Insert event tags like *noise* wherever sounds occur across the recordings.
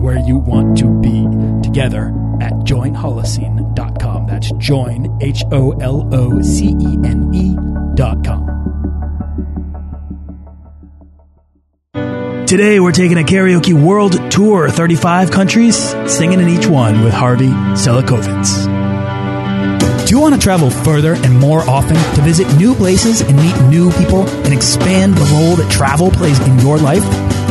where you want to be together at joinholocene.com. That's join, H O L O C E N E.com. Today, we're taking a karaoke world tour, 35 countries, singing in each one with Harvey Silikovitz. Do you want to travel further and more often to visit new places and meet new people and expand the role that travel plays in your life?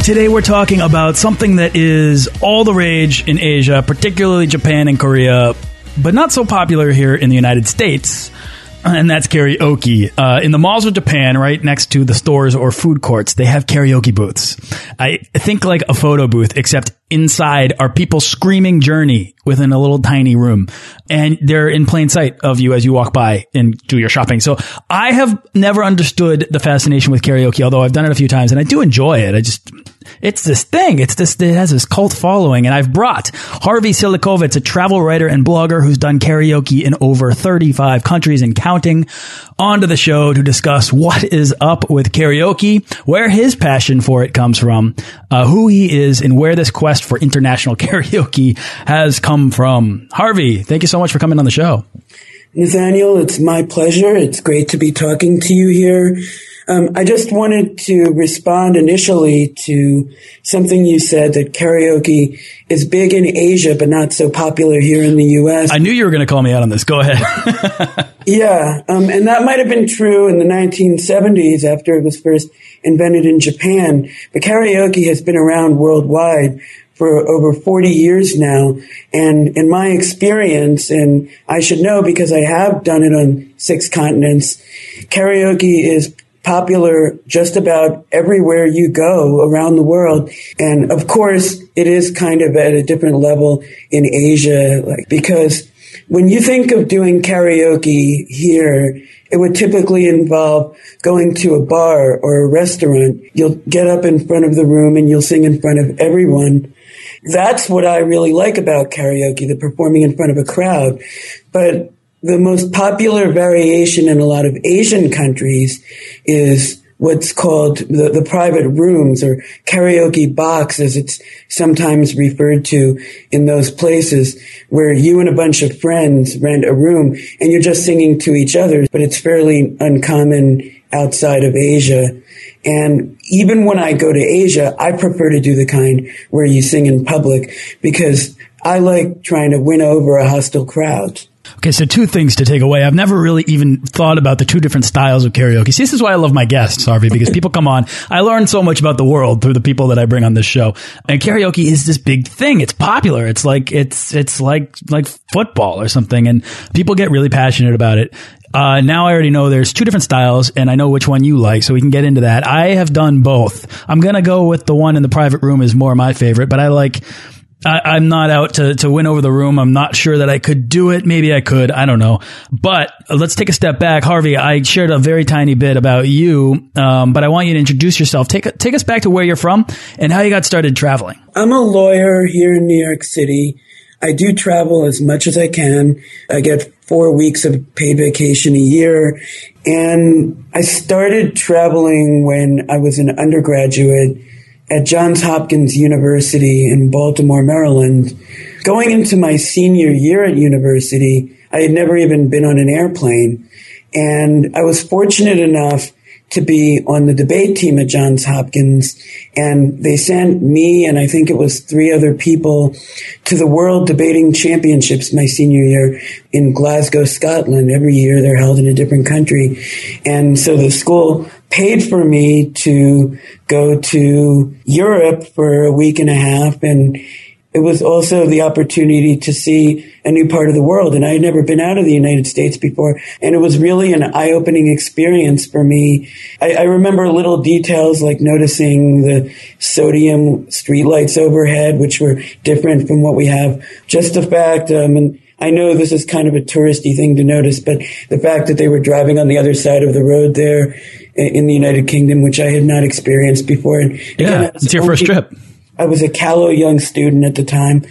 Today we're talking about something that is all the rage in Asia, particularly Japan and Korea, but not so popular here in the United States. And that's karaoke. Uh, in the malls of Japan, right next to the stores or food courts, they have karaoke booths. I think like a photo booth, except inside are people screaming journey within a little tiny room and they're in plain sight of you as you walk by and do your shopping. So I have never understood the fascination with karaoke, although I've done it a few times and I do enjoy it. I just, it's this thing. It's this, it has this cult following and I've brought Harvey Silikovitz, a travel writer and blogger who's done karaoke in over 35 countries and counting onto the show to discuss what is up with karaoke, where his passion for it comes from, uh, who he is and where this quest for international *laughs* karaoke has come from. Harvey, thank you so much for coming on the show. Nathaniel, it's my pleasure. It's great to be talking to you here. Um, I just wanted to respond initially to something you said that karaoke is big in Asia, but not so popular here in the U.S. I knew you were going to call me out on this. Go ahead. *laughs* yeah, um, and that might have been true in the 1970s after it was first invented in Japan. But karaoke has been around worldwide for over 40 years now. And in my experience, and I should know because I have done it on six continents, karaoke is popular just about everywhere you go around the world. And of course, it is kind of at a different level in Asia, like, because when you think of doing karaoke here, it would typically involve going to a bar or a restaurant. You'll get up in front of the room and you'll sing in front of everyone. That's what I really like about karaoke, the performing in front of a crowd. But the most popular variation in a lot of Asian countries is what's called the, the, private rooms or karaoke box as it's sometimes referred to in those places where you and a bunch of friends rent a room and you're just singing to each other, but it's fairly uncommon outside of Asia. And even when I go to Asia, I prefer to do the kind where you sing in public because I like trying to win over a hostile crowd. Okay, so two things to take away. I've never really even thought about the two different styles of karaoke. See, this is why I love my guests, Harvey, because *laughs* people come on. I learn so much about the world through the people that I bring on this show. And karaoke is this big thing. It's popular. It's like it's it's like like football or something, and people get really passionate about it. Uh, now I already know there's two different styles, and I know which one you like, so we can get into that. I have done both. I'm gonna go with the one in the private room is more my favorite, but I like I, am not out to, to win over the room. I'm not sure that I could do it. Maybe I could. I don't know. But let's take a step back. Harvey, I shared a very tiny bit about you, um, but I want you to introduce yourself. Take, take us back to where you're from and how you got started traveling. I'm a lawyer here in New York City. I do travel as much as I can. I get four weeks of paid vacation a year. And I started traveling when I was an undergraduate at Johns Hopkins University in Baltimore, Maryland. Going into my senior year at university, I had never even been on an airplane. And I was fortunate enough to be on the debate team at Johns Hopkins. And they sent me and I think it was three other people to the World Debating Championships my senior year in Glasgow, Scotland. Every year they're held in a different country. And so the school paid for me to go to Europe for a week and a half and it was also the opportunity to see a new part of the world. And I had never been out of the United States before. And it was really an eye opening experience for me. I, I, remember little details like noticing the sodium streetlights overhead, which were different from what we have. Just the fact, um, and I know this is kind of a touristy thing to notice, but the fact that they were driving on the other side of the road there in the United Kingdom, which I had not experienced before. And yeah, again, it's your first trip I was a callow young student at the time.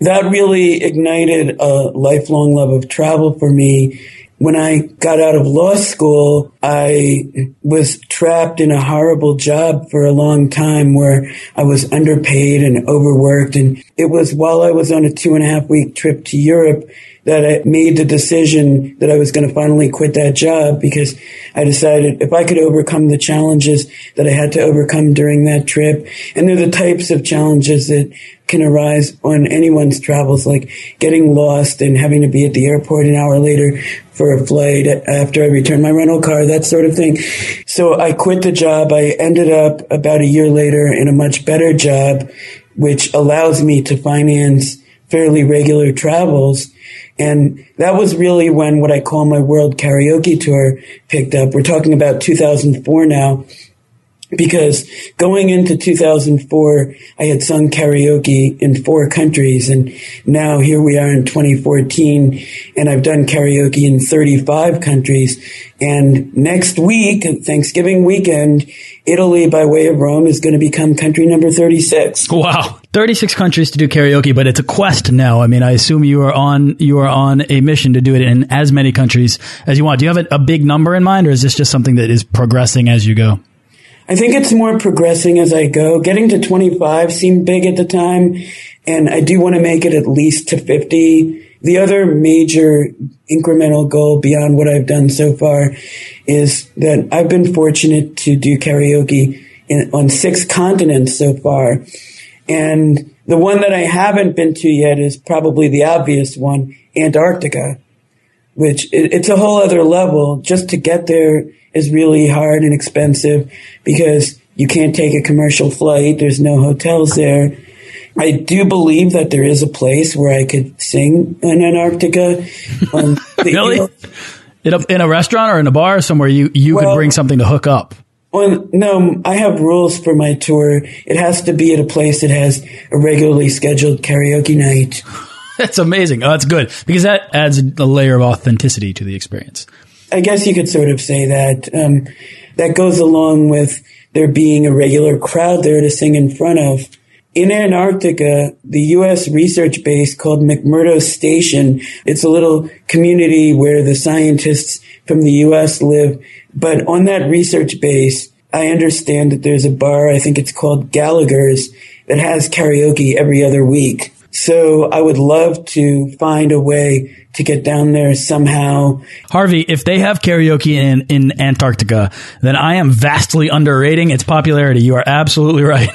That really ignited a lifelong love of travel for me. When I got out of law school, I was trapped in a horrible job for a long time where I was underpaid and overworked. And it was while I was on a two and a half week trip to Europe that I made the decision that I was going to finally quit that job because I decided if I could overcome the challenges that I had to overcome during that trip, and they're the types of challenges that can arise on anyone's travels, like getting lost and having to be at the airport an hour later for a flight after I returned my rental car, that sort of thing. So I quit the job. I ended up about a year later in a much better job, which allows me to finance fairly regular travels and that was really when what I call my world karaoke tour picked up. We're talking about 2004 now because going into 2004, I had sung karaoke in four countries. And now here we are in 2014 and I've done karaoke in 35 countries. And next week, Thanksgiving weekend, Italy by way of Rome is going to become country number 36. Wow. 36 countries to do karaoke, but it's a quest now. I mean, I assume you are on, you are on a mission to do it in as many countries as you want. Do you have a, a big number in mind or is this just something that is progressing as you go? I think it's more progressing as I go. Getting to 25 seemed big at the time, and I do want to make it at least to 50. The other major incremental goal beyond what I've done so far is that I've been fortunate to do karaoke in, on six continents so far. And the one that I haven't been to yet is probably the obvious one, Antarctica, which it, it's a whole other level. Just to get there is really hard and expensive because you can't take a commercial flight. There's no hotels there. I do believe that there is a place where I could sing in Antarctica. *laughs* Um, really? In a, in a, restaurant or in a bar or somewhere you, you well, could bring something to hook up? Well, no, I have rules for my tour. It has to be at a place that has a regularly scheduled karaoke night. That's amazing. Oh, that's good because that adds a layer of authenticity to the experience. I guess you could sort of say that. Um, that goes along with there being a regular crowd there to sing in front of. In Antarctica, the U.S. research base called McMurdo Station, it's a little community where the scientists from the U.S. live. But on that research base, I understand that there's a bar, I think it's called Gallagher's, that has karaoke every other week. So I would love to find a way to get down there somehow. Harvey, if they have karaoke in, in Antarctica, then I am vastly underrating its popularity. You are absolutely *laughs* right.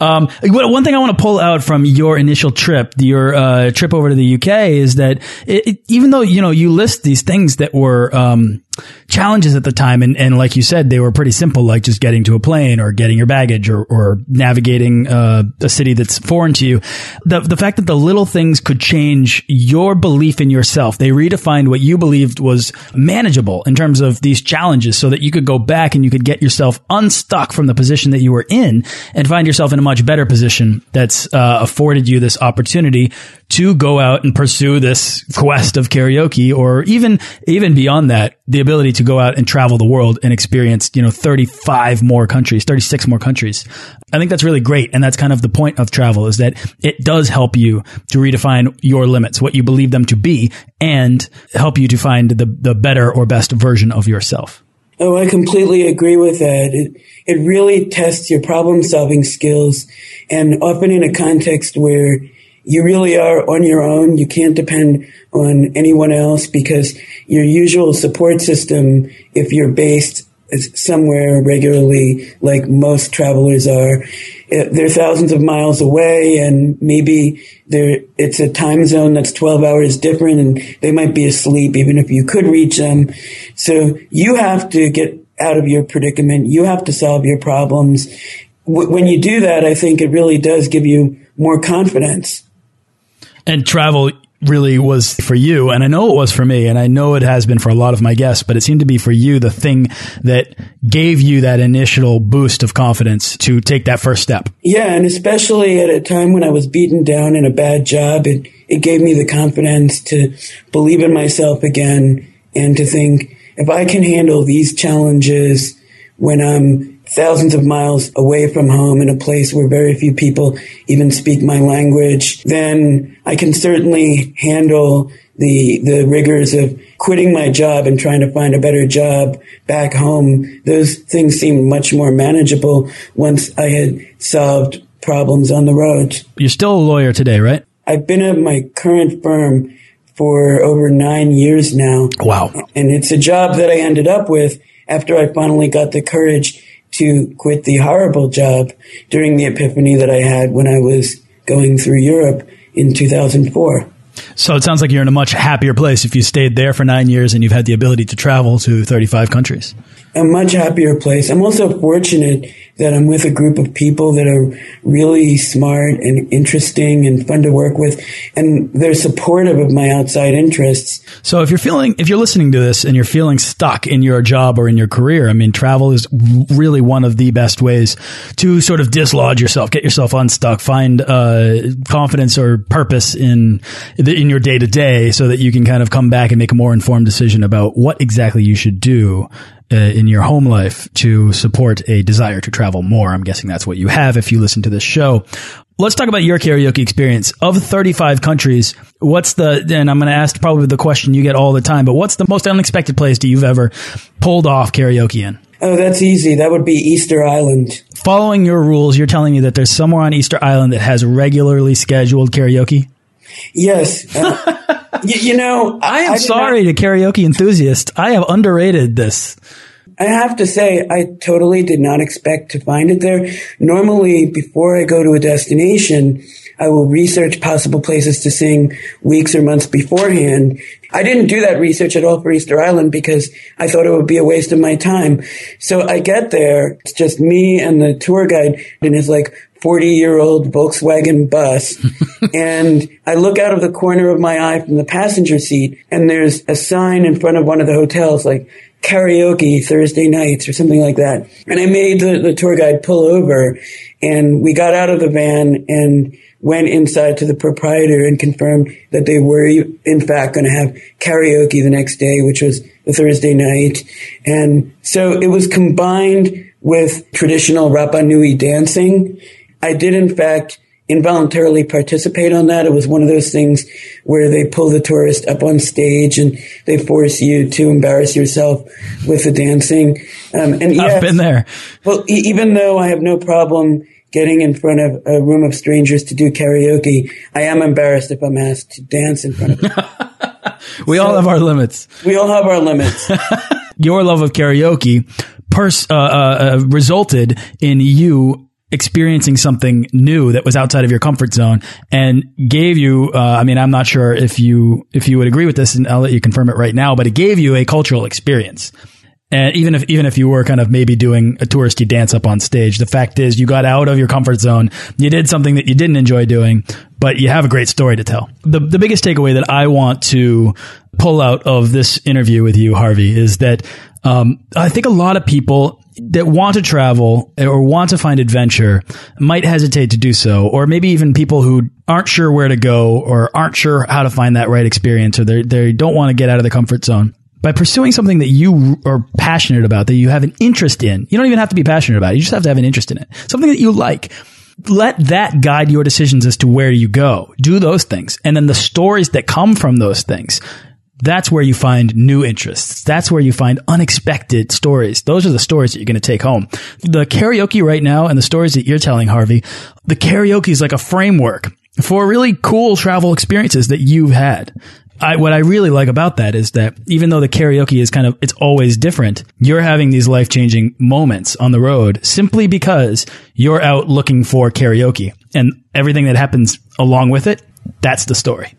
um, one thing I want to pull out from your initial trip, your uh, trip over to the UK, is that it, it, even though you know you list these things that were um, challenges at the time. And, and like you said, they were pretty simple, like just getting to a plane or getting your baggage or, or navigating uh, a city that's foreign to you. The, the fact that the little things could change your belief in yourself. They redefined what you believed was manageable in terms of these challenges so that you could go back and you could get yourself unstuck from the position that you were in and find yourself in a much better position that's uh, afforded you this opportunity to go out and pursue this quest of karaoke or even, even beyond that, the ability to go out and travel the world and experience, you know, 35 more countries, 36 more countries. I think that's really great. And that's kind of the point of travel is that it does help you to redefine your limits, what you believe them to be and help you to find the, the better or best version of yourself. Oh, I completely agree with that. It, it really tests your problem solving skills and often in a context where you really are on your own. You can't depend on anyone else because your usual support system, if you're based somewhere regularly, like most travelers are, they're thousands of miles away and maybe there it's a time zone that's 12 hours different and they might be asleep even if you could reach them. So you have to get out of your predicament. You have to solve your problems. When you do that, I think it really does give you more confidence. And travel really was for you, and I know it was for me, and I know it has been for a lot of my guests, but it seemed to be for you the thing that gave you that initial boost of confidence to take that first step. Yeah, and especially at a time when I was beaten down in a bad job, it, it gave me the confidence to believe in myself again and to think if I can handle these challenges when I'm thousands of miles away from home in a place where very few people even speak my language, then I can certainly handle the the rigors of quitting my job and trying to find a better job back home. Those things seemed much more manageable once I had solved problems on the road. You're still a lawyer today, right? I've been at my current firm for over nine years now. Wow. And it's a job that I ended up with after I finally got the courage to quit the horrible job during the epiphany that I had when I was going through Europe in 2004. So it sounds like you're in a much happier place if you stayed there for nine years and you've had the ability to travel to 35 countries. A much happier place. I'm also fortunate that I'm with a group of people that are really smart and interesting and fun to work with. And they're supportive of my outside interests. So if you're feeling, if you're listening to this and you're feeling stuck in your job or in your career, I mean, travel is really one of the best ways to sort of dislodge yourself, get yourself unstuck, find uh, confidence or purpose in in your day to day, so that you can kind of come back and make a more informed decision about what exactly you should do uh, in your home life to support a desire to travel more. I'm guessing that's what you have if you listen to this show. Let's talk about your karaoke experience. Of 35 countries, what's the, and I'm going to ask probably the question you get all the time, but what's the most unexpected place that you've ever pulled off karaoke in? Oh, that's easy. That would be Easter Island. Following your rules, you're telling me that there's somewhere on Easter Island that has regularly scheduled karaoke? Yes. Uh, *laughs* you, you, know, I am I sorry not, to karaoke enthusiasts. I have underrated this. I have to say, I totally did not expect to find it there. Normally, before I go to a destination, I will research possible places to sing weeks or months beforehand. I didn't do that research at all for Easter Island because I thought it would be a waste of my time. So I get there. It's just me and the tour guide and it's like 40 year old Volkswagen bus. *laughs* and I look out of the corner of my eye from the passenger seat and there's a sign in front of one of the hotels like karaoke Thursday nights or something like that. And I made the, the tour guide pull over and we got out of the van and went inside to the proprietor and confirmed that they were in fact going to have karaoke the next day, which was the Thursday night. And so it was combined with traditional Rapa Nui dancing I did, in fact, involuntarily participate on that. It was one of those things where they pull the tourist up on stage and they force you to embarrass yourself with the dancing. Um, and yes, I've been there. Well, e- even though I have no problem getting in front of a room of strangers to do karaoke, I am embarrassed if I'm asked to dance in front of them. *laughs* we so, all have our limits. We all have our limits. *laughs* Your love of karaoke pers- uh, uh, uh resulted in you experiencing something new that was outside of your comfort zone and gave you uh, I mean I'm not sure if you if you would agree with this and I'll let you confirm it right now but it gave you a cultural experience. And even if even if you were kind of maybe doing a touristy dance up on stage the fact is you got out of your comfort zone. You did something that you didn't enjoy doing but you have a great story to tell. The the biggest takeaway that I want to pull out of this interview with you Harvey is that um, I think a lot of people that want to travel or want to find adventure might hesitate to do so, or maybe even people who aren't sure where to go or aren't sure how to find that right experience, or they don't want to get out of the comfort zone. By pursuing something that you are passionate about, that you have an interest in, you don't even have to be passionate about it. You just have to have an interest in it. Something that you like. Let that guide your decisions as to where you go. Do those things. And then the stories that come from those things that's where you find new interests. That's where you find unexpected stories. Those are the stories that you're going to take home. The karaoke right now and the stories that you're telling, Harvey, the karaoke is like a framework for really cool travel experiences that you've had. I, what I really like about that is that even though the karaoke is kind of, it's always different, you're having these life changing moments on the road simply because you're out looking for karaoke and everything that happens along with it. That's the story.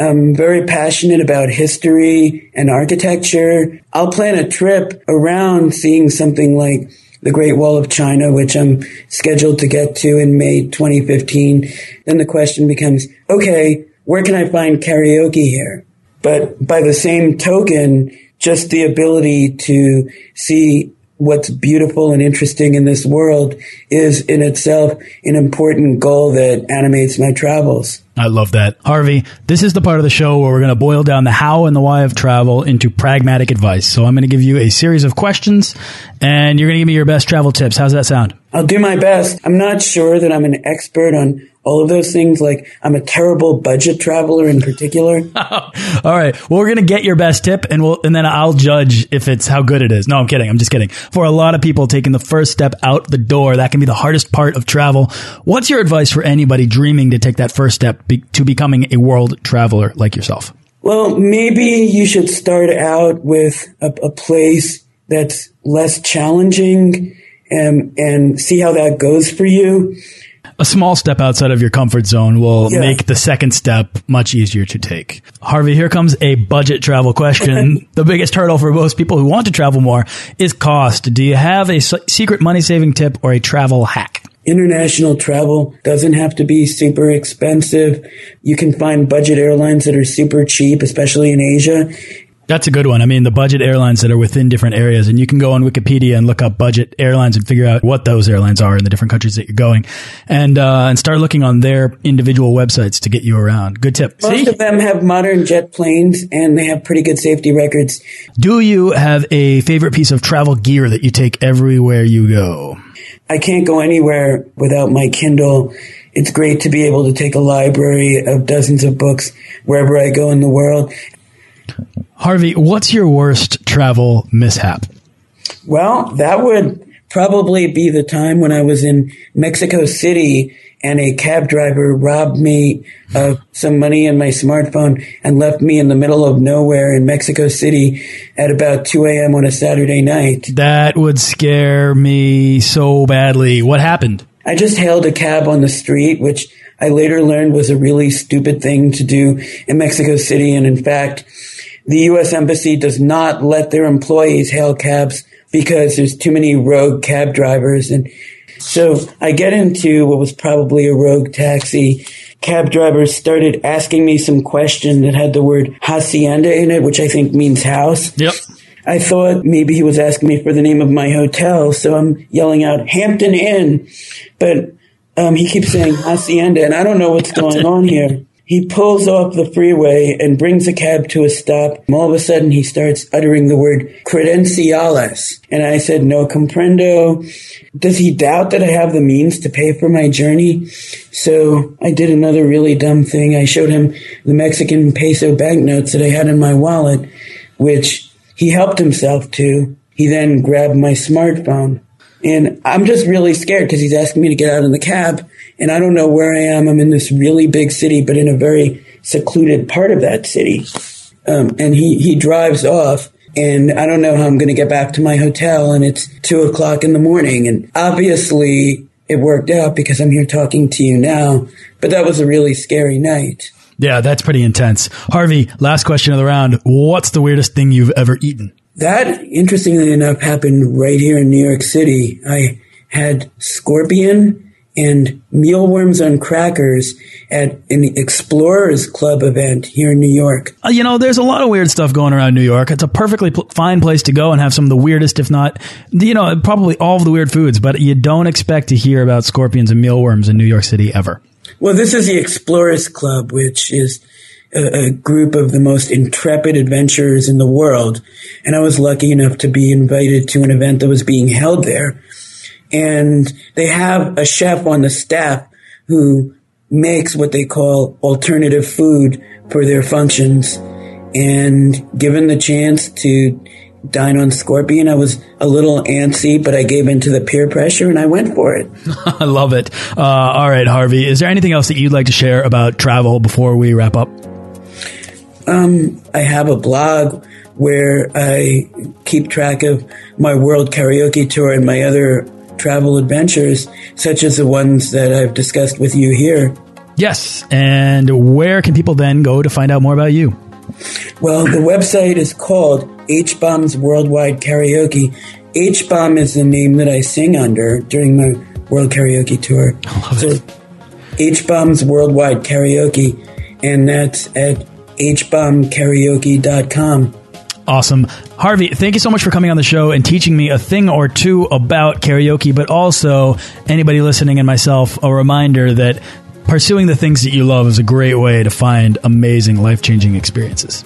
I'm very passionate about history and architecture. I'll plan a trip around seeing something like the Great Wall of China, which I'm scheduled to get to in May 2015. Then the question becomes, okay, where can I find karaoke here? But by the same token, just the ability to see what's beautiful and interesting in this world is in itself an important goal that animates my travels. I love that. Harvey, this is the part of the show where we're going to boil down the how and the why of travel into pragmatic advice. So I'm going to give you a series of questions and you're going to give me your best travel tips. How's that sound? I'll do my best. I'm not sure that I'm an expert on all of those things. Like I'm a terrible budget traveler in particular. *laughs* all right. Well, we're going to get your best tip and we'll, and then I'll judge if it's how good it is. No, I'm kidding. I'm just kidding. For a lot of people taking the first step out the door, that can be the hardest part of travel. What's your advice for anybody dreaming to take that first step be to becoming a world traveler like yourself? Well, maybe you should start out with a, a place that's less challenging and, and see how that goes for you a small step outside of your comfort zone will yeah. make the second step much easier to take. Harvey, here comes a budget travel question. *laughs* the biggest hurdle for most people who want to travel more is cost. Do you have a secret money saving tip or a travel hack? International travel doesn't have to be super expensive. You can find budget airlines that are super cheap, especially in Asia. That's a good one. I mean, the budget airlines that are within different areas, and you can go on Wikipedia and look up budget airlines and figure out what those airlines are in the different countries that you're going, and uh, and start looking on their individual websites to get you around. Good tip. Most See? of them have modern jet planes, and they have pretty good safety records. Do you have a favorite piece of travel gear that you take everywhere you go? I can't go anywhere without my Kindle. It's great to be able to take a library of dozens of books wherever I go in the world. Harvey, what's your worst travel mishap? Well, that would probably be the time when I was in Mexico City and a cab driver robbed me of some money and my smartphone and left me in the middle of nowhere in Mexico City at about 2 a.m. on a Saturday night. That would scare me so badly. What happened? I just hailed a cab on the street, which I later learned was a really stupid thing to do in Mexico City. And in fact, the U.S. Embassy does not let their employees hail cabs because there's too many rogue cab drivers. And so I get into what was probably a rogue taxi. Cab drivers started asking me some question that had the word hacienda in it, which I think means house. Yep. I thought maybe he was asking me for the name of my hotel, so I'm yelling out Hampton Inn, but um, he keeps saying hacienda, and I don't know what's going on here. He pulls off the freeway and brings the cab to a stop. All of a sudden, he starts uttering the word credenciales. And I said, no comprendo. Does he doubt that I have the means to pay for my journey? So I did another really dumb thing. I showed him the Mexican peso banknotes that I had in my wallet, which he helped himself to. He then grabbed my smartphone. And I'm just really scared because he's asking me to get out of the cab and I don't know where I am. I'm in this really big city, but in a very secluded part of that city. Um, and he, he drives off and I don't know how I'm going to get back to my hotel and it's two o'clock in the morning. And obviously it worked out because I'm here talking to you now, but that was a really scary night. Yeah, that's pretty intense. Harvey, last question of the round. What's the weirdest thing you've ever eaten? That, interestingly enough, happened right here in New York City. I had scorpion and mealworms on crackers at an Explorers Club event here in New York. Uh, you know, there's a lot of weird stuff going around New York. It's a perfectly fine place to go and have some of the weirdest, if not, you know, probably all of the weird foods, but you don't expect to hear about scorpions and mealworms in New York City ever. Well, this is the Explorers Club, which is a, a group of the most intrepid adventurers in the world. And I was lucky enough to be invited to an event that was being held there and they have a chef on the staff who makes what they call alternative food for their functions. And given the chance to dine on Scorpion. I was a little antsy, but I gave in to the peer pressure and I went for it. *laughs* I love it. Uh, all right, Harvey, is there anything else that you'd like to share about travel before we wrap up? Um, I have a blog where I keep track of my world karaoke tour and my other travel adventures, such as the ones that I've discussed with you here. Yes. And where can people then go to find out more about you? Well, the website is called H Bombs Worldwide Karaoke. H Bomb is the name that I sing under during my World Karaoke Tour. I love so, it. H Bombs Worldwide Karaoke, and that's at hbombkaraoke.com. Awesome. Harvey, thank you so much for coming on the show and teaching me a thing or two about karaoke, but also anybody listening and myself a reminder that pursuing the things that you love is a great way to find amazing, life changing experiences.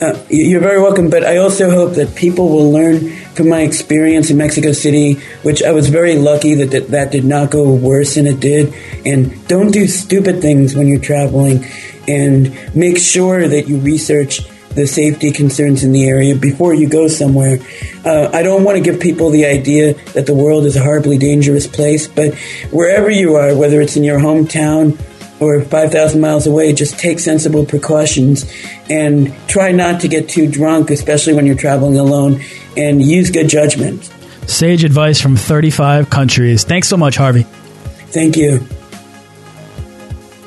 Uh, you're very welcome, but I also hope that people will learn from my experience in Mexico City, which I was very lucky that, that that did not go worse than it did. And don't do stupid things when you're traveling, and make sure that you research the safety concerns in the area before you go somewhere. Uh, I don't want to give people the idea that the world is a horribly dangerous place, but wherever you are, whether it's in your hometown or 5,000 miles away, just take sensible precautions and try not to get too drunk, especially when you're traveling alone, and use good judgment. Sage advice from 35 countries. Thanks so much, Harvey. Thank you.